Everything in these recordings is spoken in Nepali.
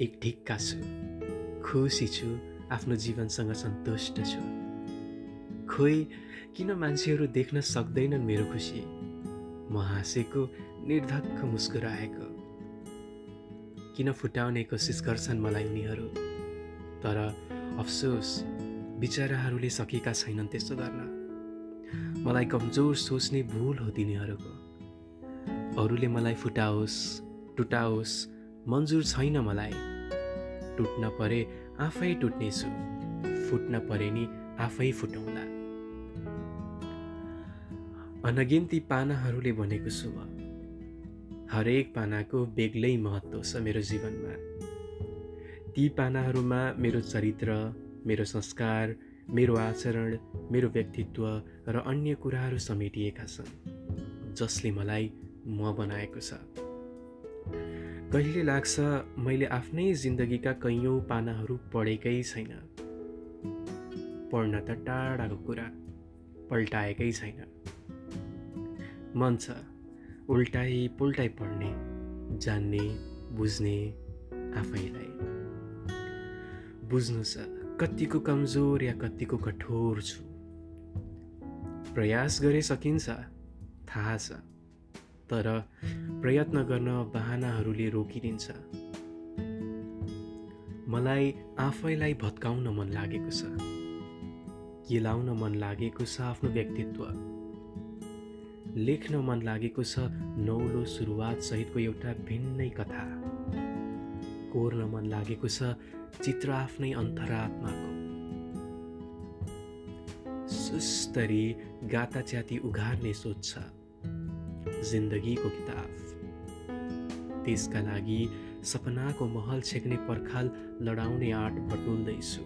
एक ढिक्का छु। खुसी छु आफ्नो जीवनसँग सन्तुष्ट छु। खोइ किन मान्छेहरू देख्न सक्दैनन् मेरो खुसी? म हाँसेको निर्धक्क मुस्कुराएको। किन फुटाउने कोसिस गर्छन् मलाई उनीहरू? तर अफसोस बिचराहरूले सकेका छैनन् त्यसो गर्न। मलाई कमजोर सोच्ने भुल हो तिनीहरूको। अरूले मलाई फुटाओस् टुटाओस् मन्जुर छैन मलाई। टुट्न परे आफै टुट्नेछु फुट्न परे नि आफै फुटाउँला अनगिन्ती पानाहरूले भनेको छु म। हरेक पानाको बेग्लै महत्त्व छ मेरो जीवनमा। ती पानाहरूमा मेरो चरित्र मेरो संस्कार मेरो आचरण मेरो व्यक्तित्व र अन्य कुराहरू समेटिएका छन् जसले मलाई म बनाएको छ। कहिले लाग्छ मैले आफ्नै जिन्दगीका कैयौँ पानाहरू पढेकै छैन? पढ्न त टाढाको कुरा पल्टाएकै छैन। मन छ उल्टाइ पुल्टाइ पढ्ने जान्ने बुझ्ने आफैलाई। बुझ्नु छ कतिको कमजोर या कतिको कठोर छु। प्रयास गरे सकिन्छ थाहा छ। तर प्रयत्न गर्न बहानाहरूले रोकिदिन्छ। मलाई आफैलाई भत्काउन मन लागेको छ। केलाउन मन लागेको छ आफ्नो व्यक्तित्व? लेख्न मन लागेको छ नौलो सुरुवात सहितको एउटा भिन्नै कथा। कोर्न मन लागेको छ चित्र आफ्नै अन्तरात्माको। सुस्तरी गाता च्याती उघार्ने सोच छ। जिन्दगीको किताब। त्यसका लागि सपनाको महल छेक्ने पर्खाल लडाउने आँट बटुल्दैछु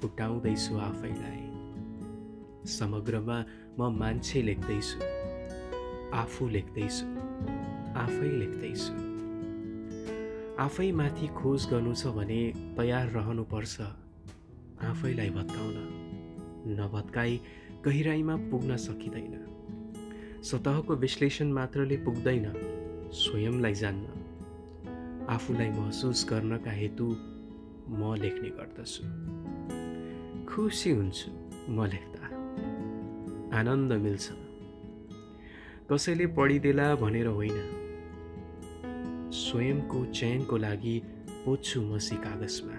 फुटाउँदैछु आफैलाई। समग्रमा म मान्छे लेख्दैछु। आफू लेख्दैछु। आफै लेख्दैछु। आफै माथि खोज गर्नु छ भने तयार रहनुपर्छ। आफैलाई भत्काउन। नभत्काई गहिराइमा पुग्न सकिँदैन। सतहको विश्लेषण मात्रले पुग्दैन स्वयंलाई जान्न। आफूलाई महसुस गर्नका हेतु म लेख्ने गर्दछु। खुसी हुन्छु म लेख्दा। आनन्द मिल्छ। कसैले पढिदेला भनेर होइन। स्वयंको चयनको लागि पोच्छु मसी कागजमा।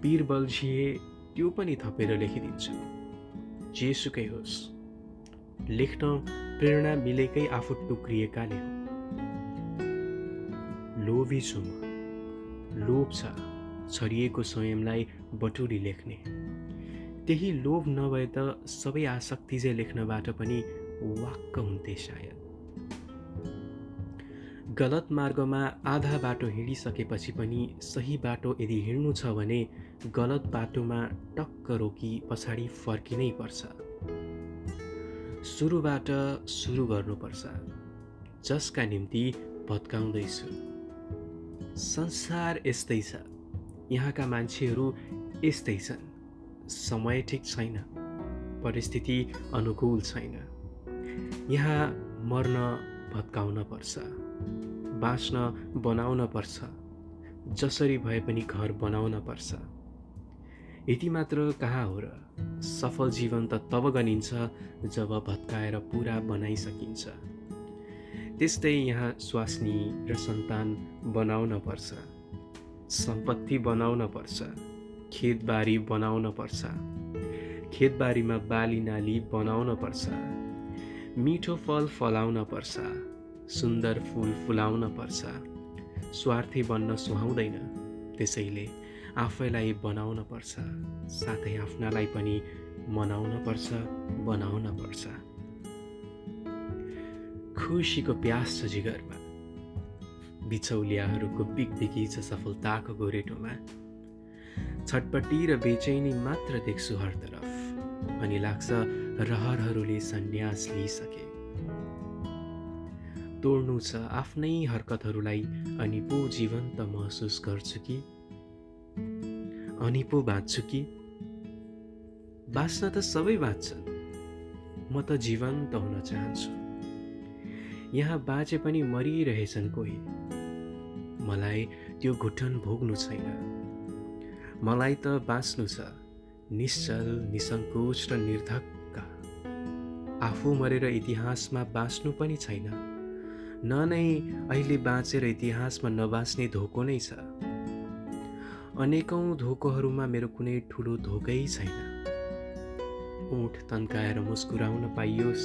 पिर बल्झिए त्यो पनि थपेर लेखिदिन्छु। जेसुकै होस्। लेख्न प्रेरणा मिलेकै आफू टुक्रिएकाले हो। लोभी छु म लोभ छ छरिएको स्वयंलाई बटुली लेख्ने। त्यही लोभ नभए त सबै आसक्ति चाहिँ लेख्नबाट पनि वाक्क हुन्थे सायद। गलत मार्गमा आधा बाटो हिँडिसकेपछि पनि सही बाटो यदि हिँड्नु छ भने गलत बाटोमा टक्क रोकी पछाडि फर्किनै पर्छ। सुरुबाट सुरु गर्नुपर्छ। जसका निम्ति भत्काउँदैछु। संसार यस्तै छ। यहाँका मान्छेहरू यस्तै छन्। समय ठिक छैन। परिस्थिति अनुकूल छैन। यहाँ मर्न भत्काउन पर्छ। बाँच्न बनाउन पर्छ। जसरी भए पनि घर बनाउन पर्छ। यति मात्र कहाँ हो र? सफल जीवन त तब गनिन्छ जब भत्काएर पुरा बनाइसकिन्छ। त्यस्तै यहाँ स्वास्नी र सन्तान बनाउन पर्छ। सम्पत्ति बनाउन पर्छ। खेतबारी बनाउन पर्छ। खेतबारीमा बाली नाली बनाउन पर्छ। मिठो फल फलाउन पर्छ। सुन्दर फुल फुलाउन पर्छ। स्वार्थी बन्न सुहाउँदैन। त्यसैले आफैलाई बनाउन पर्छ साथै आफ्नालाई पनि मनाउन पर्छ बनाउन पर्छ। खुसीको प्यास छ जिगरमा। बिचौलियाहरूको बिगबिगी छ सफलताको गोरेटोमा। छटपट्टि र बेचैनी मात्र देख्छु हरतर्फ अनि लाग्छ रहरहरूले सन्यास लिइसके। तोड्नु छ आफ्नै हरकतहरूलाई अनि पो जीवन्त महसुस गर्छु कि अनि पो बाँच्छु कि? बाँच्न त सबै बाँच्छन् म त जीवन्त हुन चाहन्छु। यहाँ बाँचे पनि मरिरहेछन् कोही। मलाई त्यो घुटन भोग्नु छैन। मलाई त बाँच्नु छ निश्चल निसङ्कोच र निर्धक्क। आफू मरेर इतिहासमा बाँच्नु पनि छैन। न नै अहिले बाँचेर इतिहासमा नबाँच्ने धोको नै छ। अनेकौँ धोकोहरूमा मेरो कुनै ठुलो धोकै छैन। ओठ तन्काएर मुस्कुराउन पाइयोस्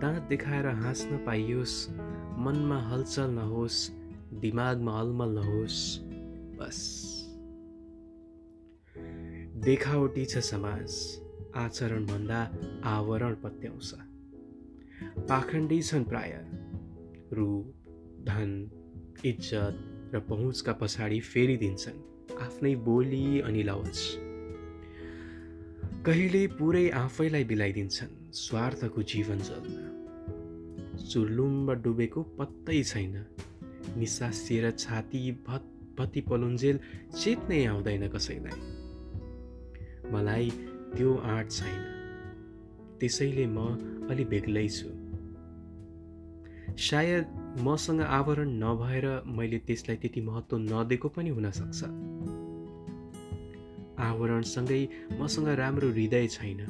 दाँत देखाएर हाँस्न पाइयोस् मनमा हलचल नहोस् दिमागमा अलमल नहोस् बस। देखावटी छ समाज आचरणभन्दा आवरण पत्याउँछ। पाखण्डी छन् प्राय। रूप धन इज्जत र पहुँचका पछाडि फेरिदिन्छन् आफ्नै बोली अनि लवज। कहिले पुरै आफैलाई बिलाइदिन्छन् स्वार्थको जीवन जलमा चुर्लुम्ब डुबेको पत्तै छैन। निसासिएर छाती भत भत्ती पलुन्जेल चेत्नै आउँदैन कसैलाई। मलाई त्यो आँट छैन। त्यसैले म अलि बेग्लै छु। सायद मसँग आवरण नभएर मैले त्यसलाई त्यति महत्त्व नदिएको पनि हुनसक्छ आवरणसँगै मसँग राम्रो हृदय छैन।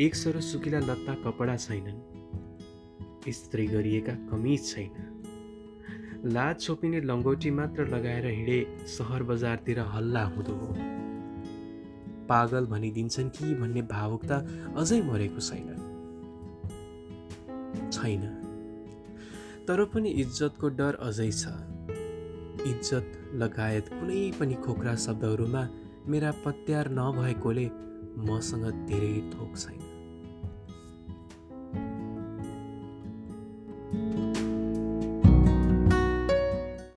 एक सर सुकिला लत्ता कपडा छैनन्। स्त्री गरिएका कमिज छैन। लाज छोपिने लङ्गोटी मात्र लगाएर हिँडे सहर बजारतिर हल्ला हुँदो हो। पागल भनिदिन्छन् कि भन्ने भावुकता अझै मरेको छैन। छैन। तर पनि इज्जतको डर अझै छ। इज्जत लगायत कुनै पनि खोक्रा शब्दहरूमा मेरा पत्यार नभएकोले मसँग धेरै थोक छैन।